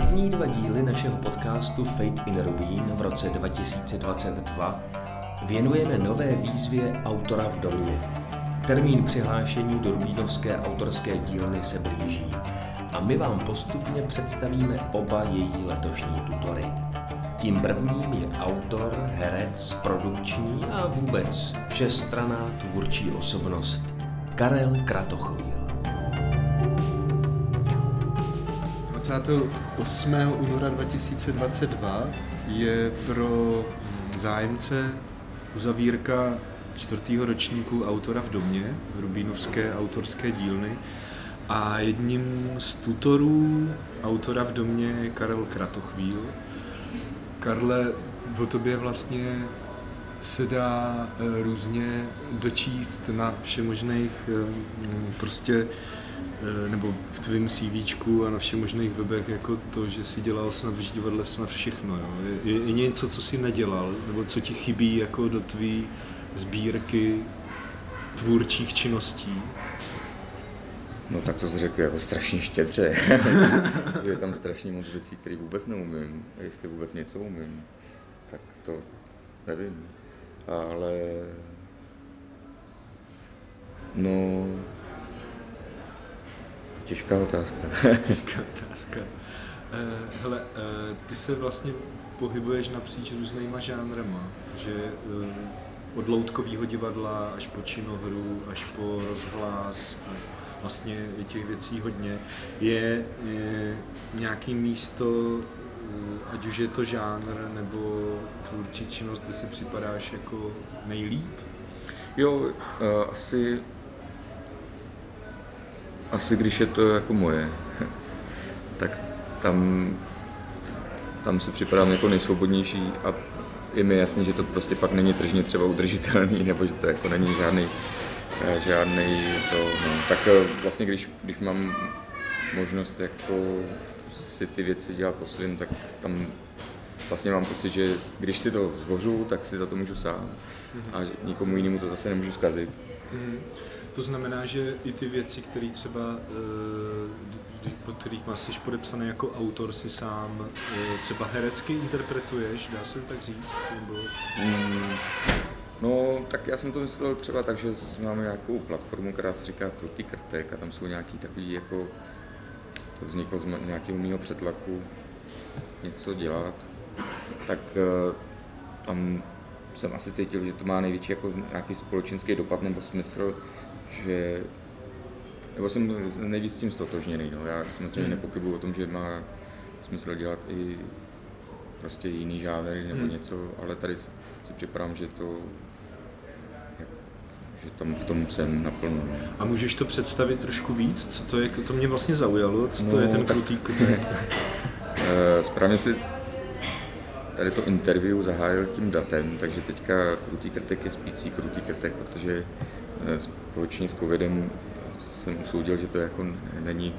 První dva díly našeho podcastu Fate in Rubín v roce 2022 věnujeme nové výzvě Autora v domě. Termín přihlášení do Rubínovské autorské dílny se blíží a my vám postupně představíme oba její letošní tutory. Tím prvním je autor, herec, produkční a vůbec všestraná tvůrčí osobnost Karel Kratochvíl. 28. února 2022 je pro zájemce uzavírka čtvrtého ročníku autora v domě, Rubínovské autorské dílny. A jedním z tutorů autora v domě je Karel Kratochvíl. Karle, o tobě vlastně se dá eh, různě dočíst na všemožných eh, prostě nebo v tvém CV a na všech možných webech jako to, že si dělal snad v divadle snad všechno. Jo. Je, je, něco, co si nedělal, nebo co ti chybí jako do tvý sbírky tvůrčích činností? No tak to se řekl jako strašně štědře, že je tam strašně moc věcí, které vůbec neumím, a jestli vůbec něco umím, tak to nevím. Ale no, Těžká otázka. Těžká otázka. Uh, hele, uh, ty se vlastně pohybuješ napříč různýma žánrama, že uh, od loutkového divadla až po činohru, až po rozhlas, vlastně je těch věcí hodně. Je, je nějaký místo, ať už je to žánr nebo tvůrčí činnost, kde si připadáš jako nejlíp? Jo, asi asi když je to jako moje, tak tam, tam se připadám jako nejsvobodnější a je mi jasný, že to prostě pak není tržně třeba udržitelný, nebo že to jako není žádný, eh, žádný to, no. Tak eh, vlastně když, když mám možnost jako si ty věci dělat po svým, tak tam vlastně mám pocit, že když si to zvořu, tak si za to můžu sám a nikomu jinému to zase nemůžu zkazit. Mm-hmm. To znamená, že i ty věci, které třeba, eh, pod kterých jsi podepsaný jako autor, si sám eh, třeba herecky interpretuješ, dá se tak říct? Nebo... Mm, no, tak já jsem to myslel třeba tak, že máme nějakou platformu, která se říká Krutý krtek a tam jsou nějaký takový jako, to vzniklo z nějakého mého přetlaku něco dělat, tak eh, tam jsem asi cítil, že to má největší jako nějaký společenský dopad nebo smysl, že nebo jsem nejvíc s tím stotožněný. No. Já samozřejmě hmm. nepochybuji o tom, že má smysl dělat i prostě jiný žánr nebo hmm. něco, ale tady si připadám, že to že tam v tom jsem naplno. No. A můžeš to představit trošku víc? Co to je? To mě vlastně zaujalo. Co no, to je no, ten krutý eh, Správně si tady to interview zahájil tím datem, takže teďka krutý krtek je spící krutý krtek, protože společně s covidem jsem usoudil, že to jako není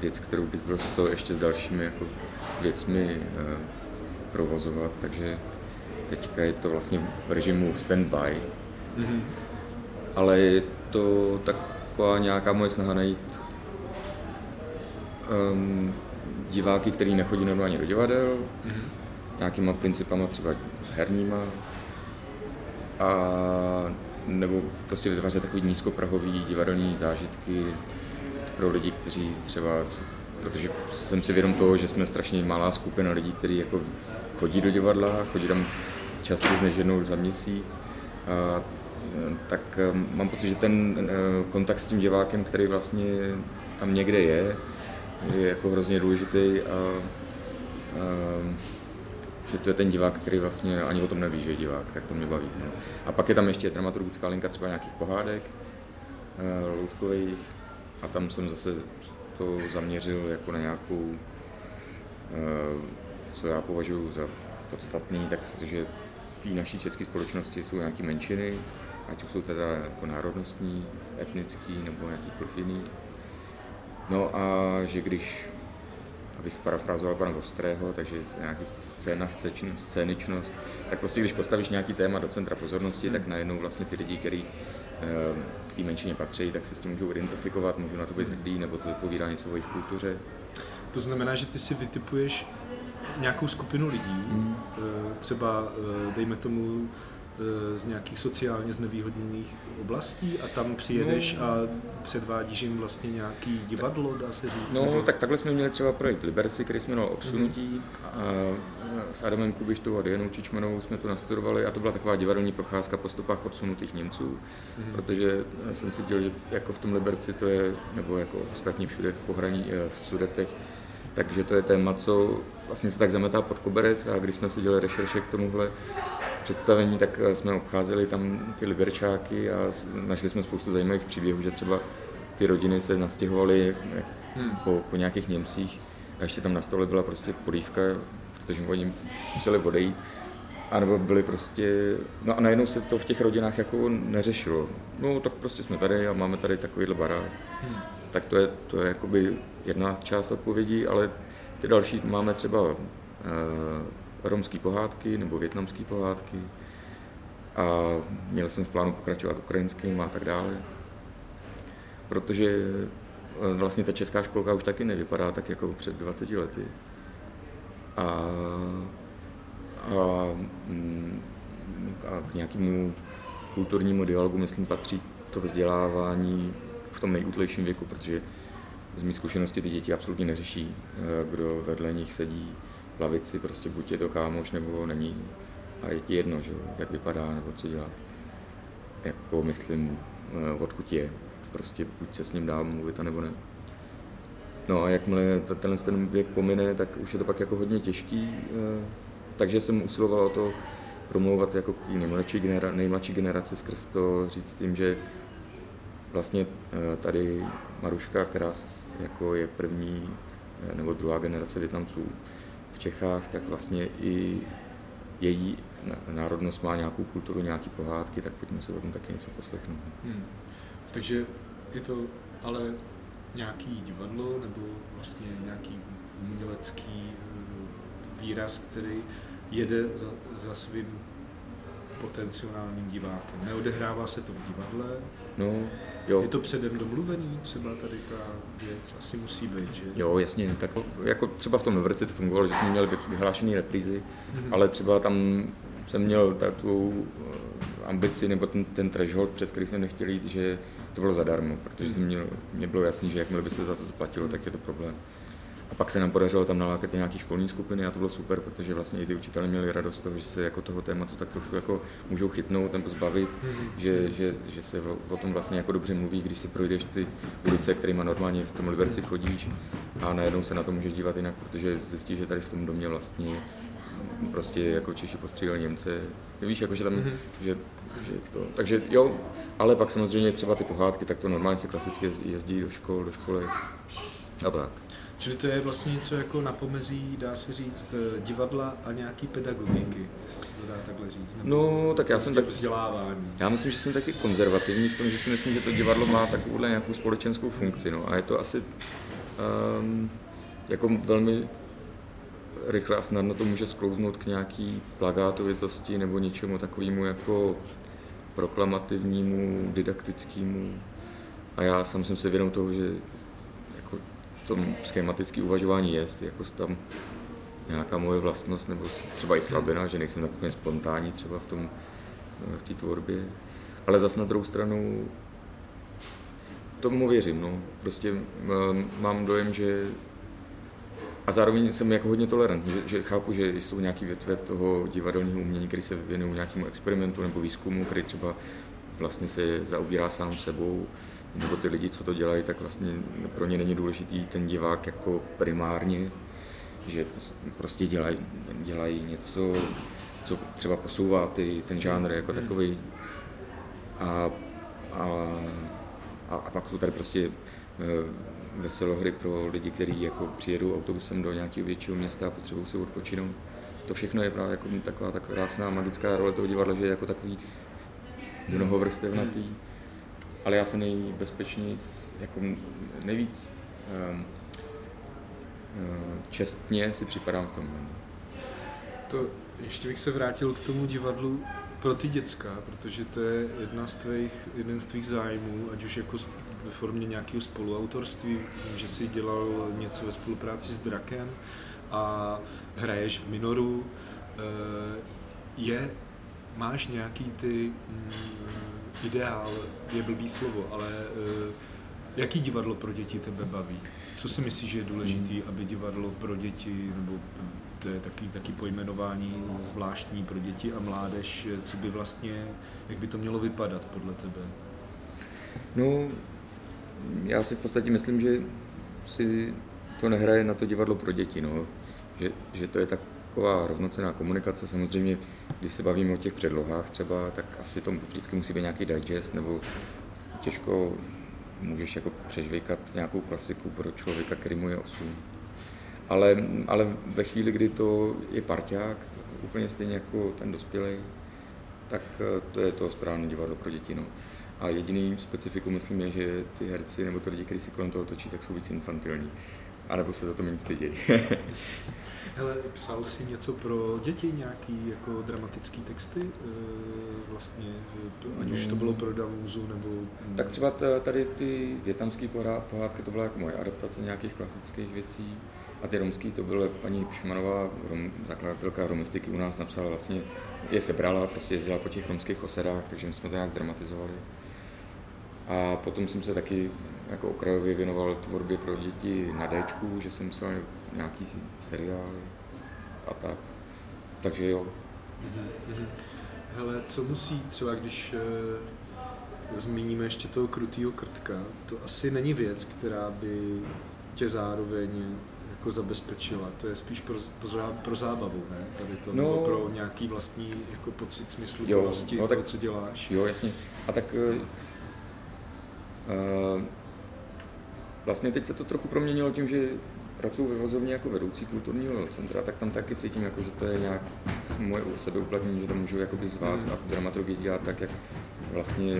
věc, kterou bych byl z toho ještě s dalšími jako věcmi eh, provozovat, takže teďka je to vlastně v režimu stand-by. Mm-hmm. Ale je to taková nějaká moje snaha najít um, diváky, který nechodí normálně do divadel, mm-hmm nějakýma principama třeba herníma a nebo prostě vytvářet takový nízkoprahový divadelní zážitky pro lidi, kteří třeba, protože jsem si vědom toho, že jsme strašně malá skupina lidí, kteří jako chodí do divadla, chodí tam častěji než jednou za měsíc, a, tak eh, mám pocit, že ten eh, kontakt s tím divákem, který vlastně tam někde je, je jako hrozně důležitý a, a že to je ten divák, který vlastně ani o tom neví, že je divák, tak to mě baví. No. A pak je tam ještě dramaturgická linka třeba nějakých pohádek, uh, loutkových, a tam jsem zase to zaměřil jako na nějakou, uh, co já považuji za podstatný, tak že v té naší české společnosti jsou nějaké menšiny, ať už jsou teda jako národnostní, etnický nebo nějakýkoliv jiný. No a že když abych parafrázoval pana Vostrého, takže nějaký scéna, scéničnost, tak prostě když postavíš nějaký téma do centra pozornosti, hmm. tak najednou vlastně ty lidi, kteří eh, k té menšině patří, tak se s tím můžou identifikovat, můžou na to být hrdí, nebo to vypovídá něco o jejich kultuře. To znamená, že ty si vytipuješ nějakou skupinu lidí, mm. třeba dejme tomu Eh, z nějakých sociálně znevýhodněných oblastí a tam přijedeš no. a předvádíš jim vlastně nějaký divadlo, dá se říct? No, nebo... tak takhle jsme měli třeba projekt Liberci, který jsme měli odsunutí mm. a s Adamem Kubištou a Dianou Čičmanou jsme to nastudovali a to byla taková divadelní procházka po stopách odsunutých Němců, mm. protože jsem cítil, že jako v tom Liberci to je, nebo jako ostatní všude v pohraní, eh, v Sudetech, takže to je téma, co vlastně se tak zametá pod koberec a když jsme si dělali rešerše k tomuhle, představení, tak eh, jsme obcházeli tam ty liberčáky a našli jsme spoustu zajímavých příběhů, že třeba ty rodiny se nastěhovaly hmm. po, po nějakých Němcích a ještě tam na stole byla prostě polívka, protože oni museli odejít. A nebo byli prostě, no a najednou se to v těch rodinách jako neřešilo. No tak prostě jsme tady a máme tady takovýhle barák. Hmm. Tak to je, to je jakoby jedna část odpovědí, ale ty další máme třeba uh, romské pohádky nebo větnamské pohádky a měl jsem v plánu pokračovat ukrajinským a tak dále. Protože eh, vlastně ta česká školka už taky nevypadá tak jako před 20 lety. A, a, mm, a k nějakému kulturnímu dialogu, myslím, patří to vzdělávání v tom nejútlejším věku, protože z mých zkušenosti ty děti absolutně neřeší, eh, kdo vedle nich sedí, lavici, prostě buď je to kámoš, nebo není. A je ti jedno, že, jak vypadá, nebo co dělá. Jako myslím, eh, odkud je. Prostě buď se s ním dá mluvit, nebo ne. No a jakmile tenhle ten věk pomine, tak už je to pak jako hodně těžký. Eh, takže jsem usiloval o to promlouvat jako k té nejmladší, genera- nejmladší generaci skrz to říct tím, že vlastně eh, tady Maruška, která jako je první nebo druhá generace Větnamců, Čechách, tak vlastně i její národnost má nějakou kulturu, nějaké pohádky, tak pojďme se o tom taky něco poslechnout. Hmm. Takže je to ale nějaký divadlo nebo vlastně nějaký umělecký eh, výraz, který jede za, za svým potenciálním divákem. Neodehrává se to v divadle, no, Jo. Je to předem domluvený, třeba tady ta věc asi musí být, že? Jo, jasně, tak jako třeba v tom Novrci to fungovalo, že jsme měli vyhlášené reprízy, mm-hmm. ale třeba tam jsem měl takovou eh, ambici nebo ten, ten threshold, přes který jsem nechtěl jít, že to bylo zadarmo, protože jsem měl, mě bylo jasný, že jakmile by se za to zaplatilo, tak je to problém. A pak se nám podařilo tam nalákat nějaké školní skupiny a to bylo super, protože vlastně i ty učitelé měli radost z toho, že se jako toho tématu tak trošku jako můžou chytnout nebo zbavit, mm-hmm. že, že, že, se o tom vlastně jako dobře mluví, když si projdeš ty ulice, kterými normálně v tom Liberci chodíš a najednou se na to můžeš dívat jinak, protože zjistíš, že tady v tom domě vlastně prostě jako Češi postříleli Němce. Víš, jako, že tam, mm-hmm. že, že to, takže jo, ale pak samozřejmě třeba ty pohádky, tak to normálně se klasicky jezdí do škol, do školy a tak. Čili to je vlastně něco jako na pomezí, dá se říct, eh, divadla a nějaký pedagogiky, jestli se to dá takhle říct. Nebo no, tak já prostě jsem tak... Vzdělávání. Já myslím, že jsem taky konzervativní v tom, že si myslím, že to divadlo má takovouhle nějakou společenskou funkci. No. A je to asi um, jako velmi rychle a snadno to může sklouznout k nějaký plagátovitosti nebo něčemu takovému jako proklamativnímu, didaktickému. A já sám jsem si vědom toho, že tom schematické uvažování je, jako tam nějaká moje vlastnost, nebo třeba i slabina, že nejsem takový spontánní třeba v tom, eh, v té tvorbě. Ale zas na druhou stranu tomu věřím, no. Prostě eh, mám dojem, že a zároveň jsem jako hodně tolerantní, že, že chápu, že jsou nějaké větve toho divadelního umění, které se věnují nějakému experimentu nebo výzkumu, který třeba vlastně se zaobírá sám sebou, nebo ty lidi, co to dělají, tak vlastně pro ně není důležitý ten divák jako primárně, že prostě dělají, dělají něco, co třeba posouvá ty, ten žánr jako takový. A, a, a pak jsou tady prostě e, veselohry pro lidi, kteří jako přijedou autobusem do nějakého většího města a potřebují se odpočinout. To všechno je právě jako taková tak krásná magická role toho divadla, že je jako takový mnohovrstevnatý ale já se nejbezpečnějíc, jako nejvíc um, čestně si připadám v tom. To ještě bych se vrátil k tomu divadlu pro ty děcka, protože to je jedna z tvých, jeden z tvých zájmů, ať už jako ve formě nějakého spoluautorství, že si dělal něco ve spolupráci s Drakem a hraješ v Minoru, eh, je, máš nějaký ty mm, ideál, je blbý slovo, ale eh, jaký divadlo pro děti tebe baví? Co si myslíš, že je důležitý, aby divadlo pro děti, nebo to je taky, taky pojmenování zvláštní pro děti a mládež, co by vlastně, jak by to mělo vypadat podle tebe? No, já si v podstatě myslím, že si to nehraje na to divadlo pro děti, no. že, že to je taková rovnocená komunikace. Samozřejmě, když se bavíme o těch předlohách třeba, tak asi to vždycky musí být nějaký digest, nebo těžko můžeš jako přežvejkat nějakou klasiku pro člověka, který mu je 8. Ale, ale ve chvíli, kdy to je parťák, úplně stejně jako ten dospělý, tak eh, to je to správné divadlo pro děti. No. A jediný specifikum, myslím, je, že ty herci nebo ty lidi, kteří si kolem toho točí, tak jsou víc infantilní. A nebo se za to méně stydějí. Hele, psal jsi něco pro děti, nějaký jako dramatický texty? E, vlastně, ať už to bylo pro Damuzu, nebo... Tak třeba tady ty větnamské pohádky, to byla jako moje adaptace nějakých klasických věcí. A ty romský, to byla paní Pšmanová, rom, zakladatelka romistiky u nás napsala vlastně, je sebrala, prostě jezdila po těch romských osadách, takže my jsme to nějak zdramatizovali. A potom jsem se taky jako okrajově věnoval tvorbě pro děti na D, že jsem psal nějaký seriály a tak. Takže jo. Hele, co musí třeba, když e, zmíníme ještě toho krutýho krtka, to asi není věc, která by tě zároveň jako zabezpečila. To je spíš pro, pro, pro zábavu, ne? Tady to, no, nebo pro nějaký vlastní jako pocit smyslu jo, no, tak, toho, co děláš. Jo, jasně. A tak uh, vlastně teď se to trochu proměnilo tím, že pracuji ve vozovně jako vedoucí kulturního centra, tak tam taky cítím, jako, že to je nějak moje sebeuplatnění, že tam můžu jakoby zvát mm. a dramaturgii dělat tak, jak vlastně,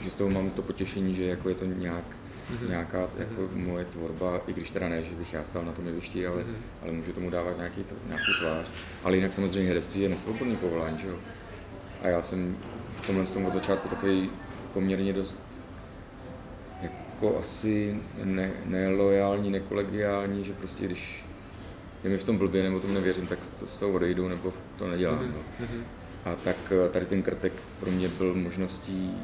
že z toho mám to potěšení, že jako je to nějak mm-hmm. nějaká jako mm-hmm. moje tvorba, i když teda ne, že bych já stál na tom jevišti, ale, mm-hmm. ale můžu tomu dávat nějaký, nějakou tvář. Ale jinak samozřejmě herectví je nesvobodný povolání, že jo. A já jsem v tomhle tom od začátku takový poměrně dost jako asi ne, nelojální, nekolegiální, že prostě když je mi v tom blbě nebo tomu nevěřím, tak to z toho odejdu nebo to nedělám. Mm-hmm. No. Mhm. A tak eh, tady ten krtek pro mě byl možností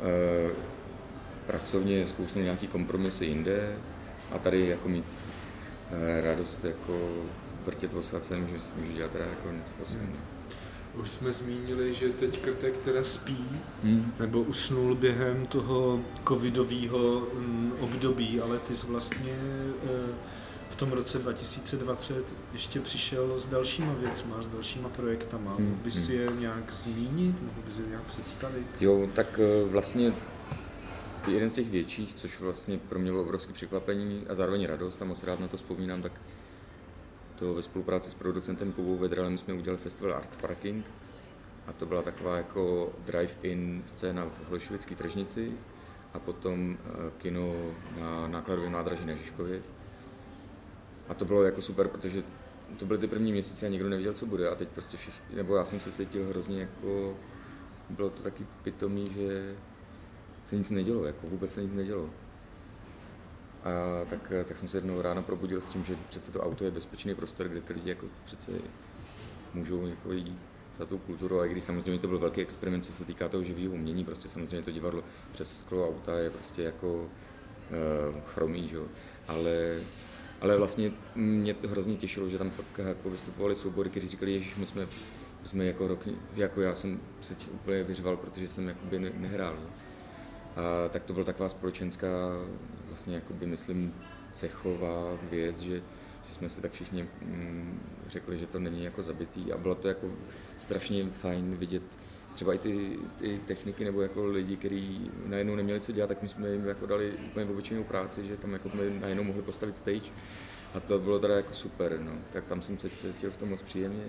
e, pracovně zkousnout nějaký kompromisy jinde a tady jako mít e, radost jako vrtět osacem, že můžu dělat teda jako něco posledního. Mm. Už jsme zmínili, že teď Krtek teda spí, hmm. nebo usnul během toho covidového mm, období, ale ty jsi vlastně eh, v tom roce 2020 ještě přišel s dalšíma věcma, s dalšíma projektama. Hmm. Mohl bys hmm. je nějak zmínit, mohl bys je nějak představit? Jo, tak eh, vlastně jeden z těch větších, což vlastně pro mě bylo obrovské překvapení a zároveň radost a moc rád na to vzpomínám, tak to ve spolupráci s producentem Kovou Vedralem jsme udělali festival Art Parking a to byla taková jako drive-in scéna v Hlošovické tržnici a potom eh, kino na nákladovém nádraží na Žižkově. A to bylo jako super, protože to byly ty první měsíce a nikdo nevěděl, co bude a teď prostě všichni, nebo já jsem se cítil hrozně jako, bylo to taky pitomý, že se nic nedělo, jako vůbec se nic nedělo. A tak, tak jsem se jednou ráno probudil s tím, že přece to auto je bezpečný prostor, kde ty lidi jako přece můžou jako jít za tou kulturu, a i když samozřejmě to byl velký experiment, co se týká toho živého umění, prostě samozřejmě to divadlo přes sklo auta je prostě jako uh, chromý, že? Ale, ale vlastně mě to hrozně těšilo, že tam pak jako vystupovali soubory, kteří říkali, Ježíš, my jsme, my jsme jako rok, jako já jsem se těch úplně vyřval, protože jsem jakoby nehrál. Ne? A tak to byla taková společenská, vlastně jakoby myslím cechová věc, že, že jsme si tak všichni mm, řekli, že to není jako zabitý a bylo to jako strašně fajn vidět třeba i ty, ty techniky nebo jako lidi, kteří najednou neměli co dělat, tak my jsme jim jako dali úplně obyčejnou práci, že tam jako najednou mohli postavit stage a to bylo teda jako super, no. tak tam jsem se cítil v tom moc příjemně.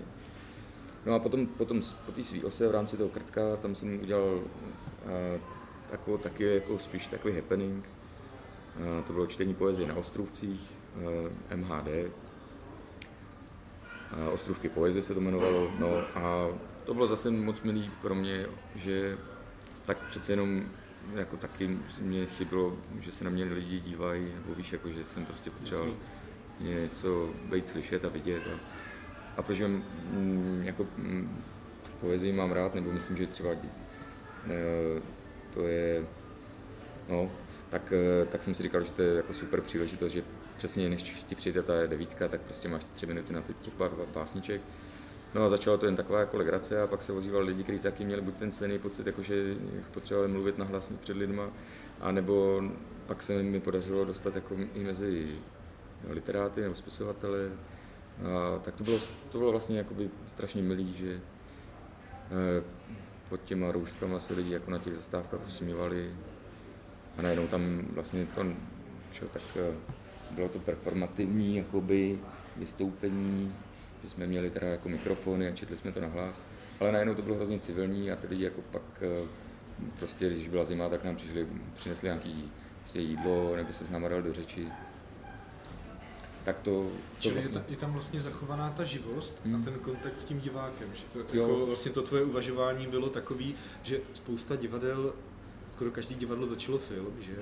No a potom, potom po té svý ose v rámci toho krtka, tam jsem udělal uh, takovou, taky jako spíš takový happening. To bylo čtení poezie na Ostrovcích, MHD. Ostrovky poezie se to jmenovalo. No a to bylo zase moc milý pro mě, že tak přece jenom jako taky mě chybilo, že se na mě lidi dívají, nebo víš, jako, že jsem prostě potřeboval něco být slyšet a vidět. A, a protože mm, jako mm, poezii mám rád, nebo myslím, že třeba e, to je, no, tak, e, tak jsem si říkal, že to je jako super příležitost, že přesně než ti přijde ta devítka, tak prostě máš tři minuty na těch pár básniček. No a začalo to jen taková jako legrace a pak se ozývali lidi, kteří taky měli buď ten stejný pocit, jako že potřebovali mluvit nahlas před lidma, anebo pak se mi podařilo dostat jako i mezi literáty nebo spisovatele. A tak to bylo, to bylo vlastně jakoby strašně milý, že eh, pod těma rouškama se lidi jako na těch zastávkách usmívali a najednou tam vlastně to, čo, tak eh, bylo to performativní jakoby vystoupení, že jsme měli teda jako mikrofony a četli jsme to na hlas, ale najednou to bylo hrozně civilní a ty lidi jako pak eh, prostě, když byla zima, tak nám přišli, přinesli nějaký prostě jídlo, nebo se s náma dal do řeči tak to, to Čili vlastně... je, tam vlastně zachovaná ta živost hmm. a ten kontakt s tím divákem. Že to, jo. jako vlastně to tvoje uvažování bylo takový, že spousta divadel, skoro každý divadlo začalo film, že?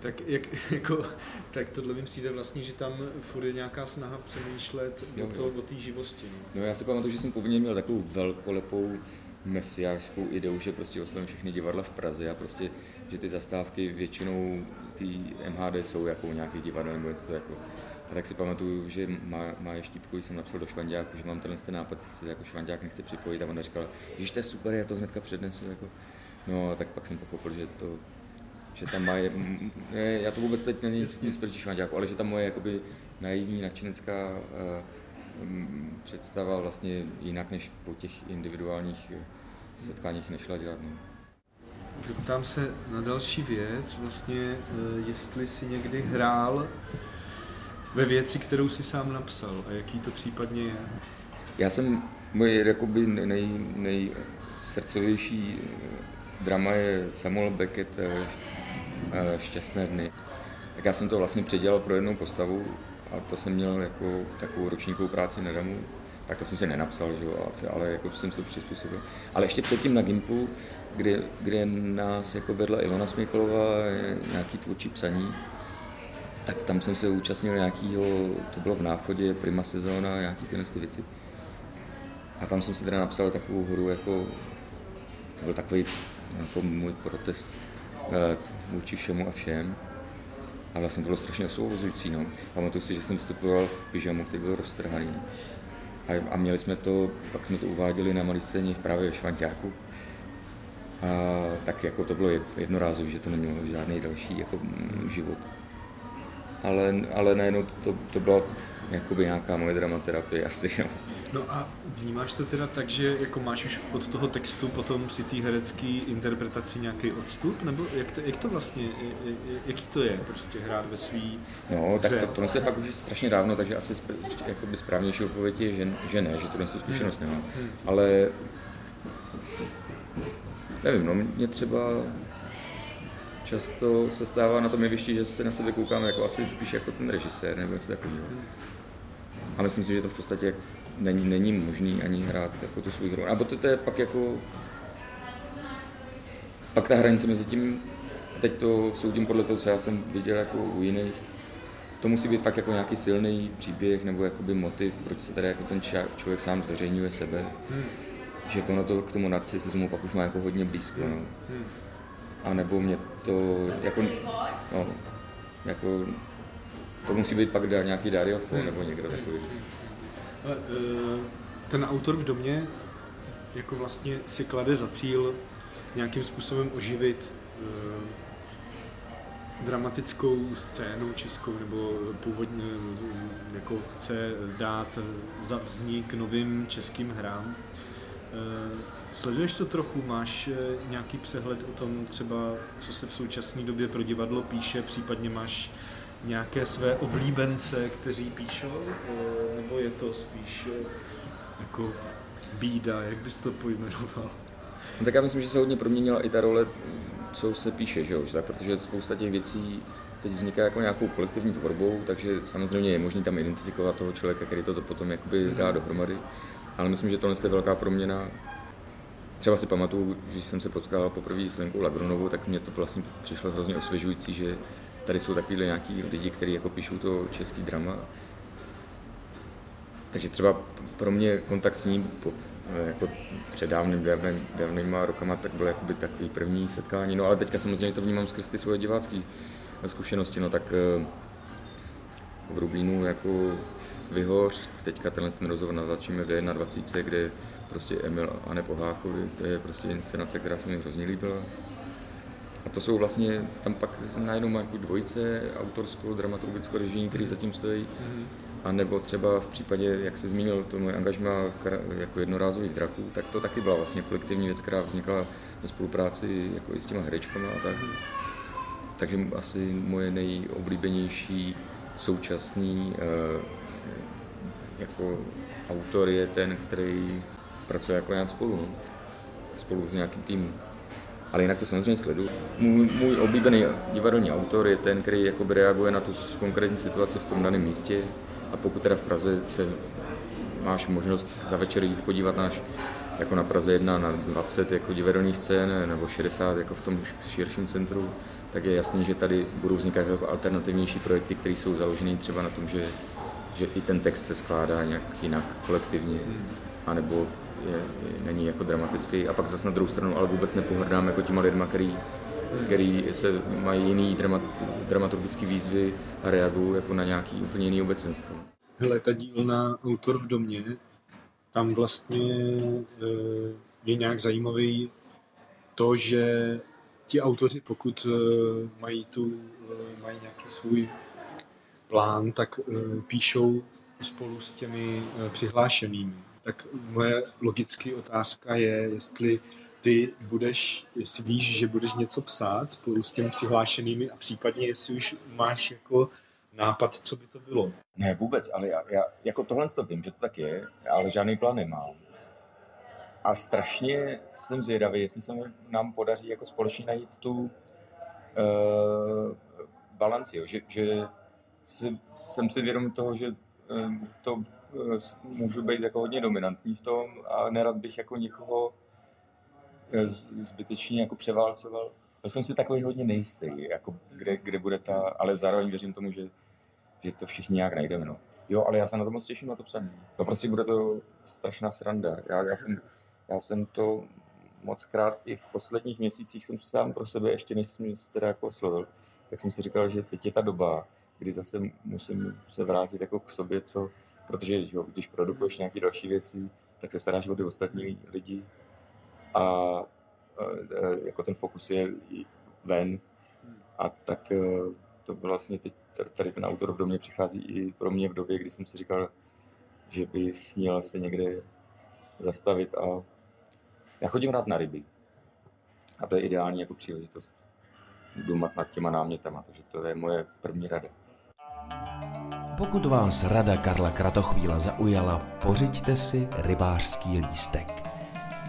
Tak, jak, jako, tak tohle mi přijde vlastně, že tam furt je nějaká snaha přemýšlet jo, o té živosti. No. no já si pamatuju, že jsem povinně měl takovou velkolepou mesiářskou ideu, že prostě oslovím všechny divadla v Praze a prostě, že ty zastávky většinou ty MHD jsou jako nějakých divadel nebo něco to jako a tak si pamatuju, že má, má štípku, jsem napsal do Švandáku, že mám tenhle ten nápad, se jako Švandák nechce připojit a ona říkala, že to je super, já to hnedka přednesu. Jako. No a tak pak jsem pochopil, že to, že tam má, je, já to vůbec teď není nic proti Švandáku, ale že ta moje jakoby naivní, nadšenecká uh, představa vlastně jinak než po těch individuálních eh, setkáních nešla dělat. No. Zeptám se na další věc, vlastně, eh, jestli si někdy hrál ve věci, kterou si sám napsal a jaký to případně je? Já jsem, moje jakoby nej, nejsrdcovější eh, drama je Samuel Beckett eh, eh, Šťastné dny. Tak já jsem to vlastně předělal pro jednu postavu a to jsem měl jako takovou ročníkovou práci na damu. Tak to jsem si nenapsal, že jo, ale jako jsem si to přizpůsobil. Ale ještě předtím na Gimplu, kde, kde nás jako vedla Ilona Směklová, nějaký tvůrčí psaní, tak tam jsem se účastnil nějakého, to bylo v náchodě, prima sezóna, nějaký tyhle ty věci. A tam jsem si teda napsal takovou hru, jako, to byl takový jako můj protest eh, vůči všemu a všem. A vlastně to bylo strašně osvobozující. No. Pamatuju si, že jsem vstupoval v pyžamu, který byl roztrhaný. A, a měli jsme to, pak jsme to uváděli na malé scéně právě ve Švanťáku. A tak jako to bylo jednorázové, že to nemělo žádný další jako, život ale, ale najednou to, to byla jakoby nějaká moje dramaterapie asi. Jo. No a vnímáš to teda tak, že jako máš už od toho textu potom při té herecké interpretaci nějaký odstup? Nebo jak to, jak to vlastně, jaký to je prostě hrát ve svý No, tak to, to se fakt už strašně dávno, takže asi jakoby správnější odpověď je, že, že ne, že tohle tu zkušenost hmm. nemám. Hmm. Ale nevím, no mě třeba často se stává na tom jevišti, že se na sebe koukáme jako asi spíš jako ten režisér nebo něco takového. A myslím si, že to v podstatě není, není možný ani hrát jako tu svou hru. A to, to je pak jako pak ta hranice mezi tím, teď to soudím podle toho, co já jsem viděl jako u jiných, to musí být fakt jako nějaký silný příběh nebo jakoby motiv, proč se tady jako ten člověk sám zveřejňuje sebe. Hmm. Že to na to k tomu narcisismu pak už má jako hodně blízko. No. Hmm a nebo mě to jako, no, jako to musí být pak nějaký Dariofon hmm. nebo někdo takový. Ale, eh, ten autor v domě jako vlastně si klade za cíl nějakým způsobem oživit uh, dramatickou scénu českou, nebo původně jako chce dát za vznik novým českým hrám. Uh, Sleduješ to trochu? Máš eh, nějaký přehled o tom třeba, co se v současné době pro divadlo píše, případně máš nějaké své oblíbence, kteří píšou, eh, nebo je to spíš eh, jako bída, jak bys to pojmenoval? No tak já myslím, že se hodně proměnila i ta role, co se píše, že jo? Tak, protože spousta těch věcí teď vzniká jako nějakou kolektivní tvorbou, takže samozřejmě je možné tam identifikovat toho člověka, který to potom jakoby dá dohromady. Ale myslím, že tohle je velká proměna třeba si pamatuju, když jsem se potkal poprvé s Lenkou Lagronovou, tak mě to vlastně přišlo hrozně osvěžující, že tady jsou takovýhle nějaký lidi, kteří jako píšou to český drama. Takže třeba pro mě kontakt s ním po, jako před dávným, dávným, dávnýma rokama, tak byl jakoby takový první setkání. No ale teďka samozřejmě to vnímám skrz ty svoje divácké zkušenosti, no tak eh, v Rubínu jako Vyhoř, teďka tenhle ten rozhovor natáčíme v 21, kde prostě Emil a Nepohákovi, to je prostě inscenace, která se mi hrozně líbila. A to jsou vlastně, tam pak najednou jako dvojice, autorskou, dramaturgickou režijní, který zatím stojí. Mm-hmm. A nebo třeba v případě, jak se zmínil, to moje angažma jako jednorázových draků, tak to taky byla vlastně kolektivní věc, která vznikla ve spolupráci jako i s těma herečkama a tak. Takže asi moje nejoblíbenější současný eh, jako autor je ten, který pracuje jako nějak spolu, no. spolu s nějakým týmem. Ale jinak to samozřejmě sleduju. Můj, můj oblíbený divadelní autor je ten, který jakoby reaguje na tu konkrétní situaci v tom daném místě. A pokud teda v Praze se máš možnost za večer jít podívat náš jako na Praze 1 na 20 jako divadelní scén nebo 60 jako v tom širším centru, tak je jasný, že tady budou vznikat jako alternativnější projekty, které jsou založeny třeba na tom, že, že i ten text se skládá nějak jinak kolektivně, anebo je, je, není jako dramatický. A pak zase na druhou stranu ale vůbec nepohrdám jako těma lidma, který, který se mají jiný dramat, dramaturgický výzvy a reagují jako na nějaký úplně jiný obecenstvo. Hele, ta dílna Autor v domě, tam vlastně e, je nějak zajímavý to, že ti autoři, pokud e, mají, tu, e, mají nějaký svůj plán, tak píšou spolu s těmi přihlášenými tak moje logická otázka je, jestli ty budeš, jestli víš, že budeš něco psát spolu s těmi přihlášenými a případně jestli už máš jako nápad, co by to bylo. Ne, vůbec, ale já, já jako tohle to vím, že to tak je, ale žádný plán nemám. A strašně jsem zvědavý, jestli se nám podaří jako společně najít tu uh, balanci, jo. že, že si, jsem si vědom toho, že um, to Eh, můžu být jako hodně dominantní v tom a nerad bych jako někoho eh, zbytečně jako převálcoval. Já jsem si takový hodně nejistý, jako kde, kde bude ta, ale zároveň věřím tomu, že, že to všichni nějak najdeme. No. Jo, ale já se na to moc těším na to psaní. No prostě bude to strašná sranda. Já, já, jsem, já jsem to moc krát i v posledních měsících jsem sám pro sebe, ještě než jsem se teda jako oslovil, tak jsem si říkal, že teď je ta doba, kdy zase musím se vrátit jako k sobě, co, protože že, když produkuješ nějaké další věci, tak se staráš o ty ostatní lidi. A, a, jako ten fokus je ven. A tak e, to vlastně teď, tady ten autor do mě přichází i pro mě v době, kdy jsem si říkal, že bych měl se někde zastavit a já chodím rád na ryby. A to je ideální jako příležitost dumat nad těma námětama, takže to je moje první rada. Pokud vás rada Karla Kratochvíla zaujala, pořiďte si rybářský lístek.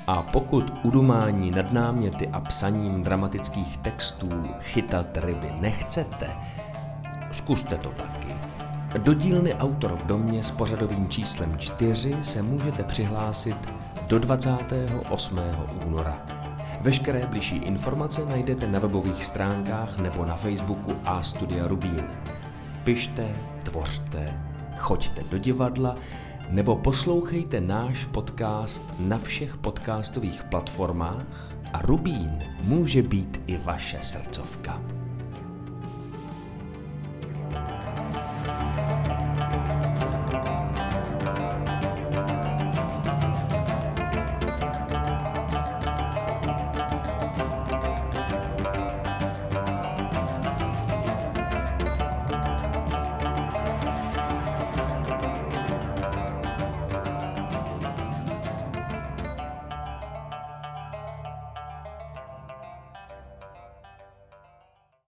A pokud udumání nad náměty a psaním dramatických textů chytat ryby nechcete, zkuste to taky. Do dílny Autor v domě s pořadovým číslem 4 se můžete přihlásit do 28. února. Veškeré bližší informace najdete na webových stránkách nebo na Facebooku A Studia Rubín pište, tvořte, choďte do divadla nebo poslouchejte náš podcast na všech podcastových platformách a Rubín může být i vaše srdcovka.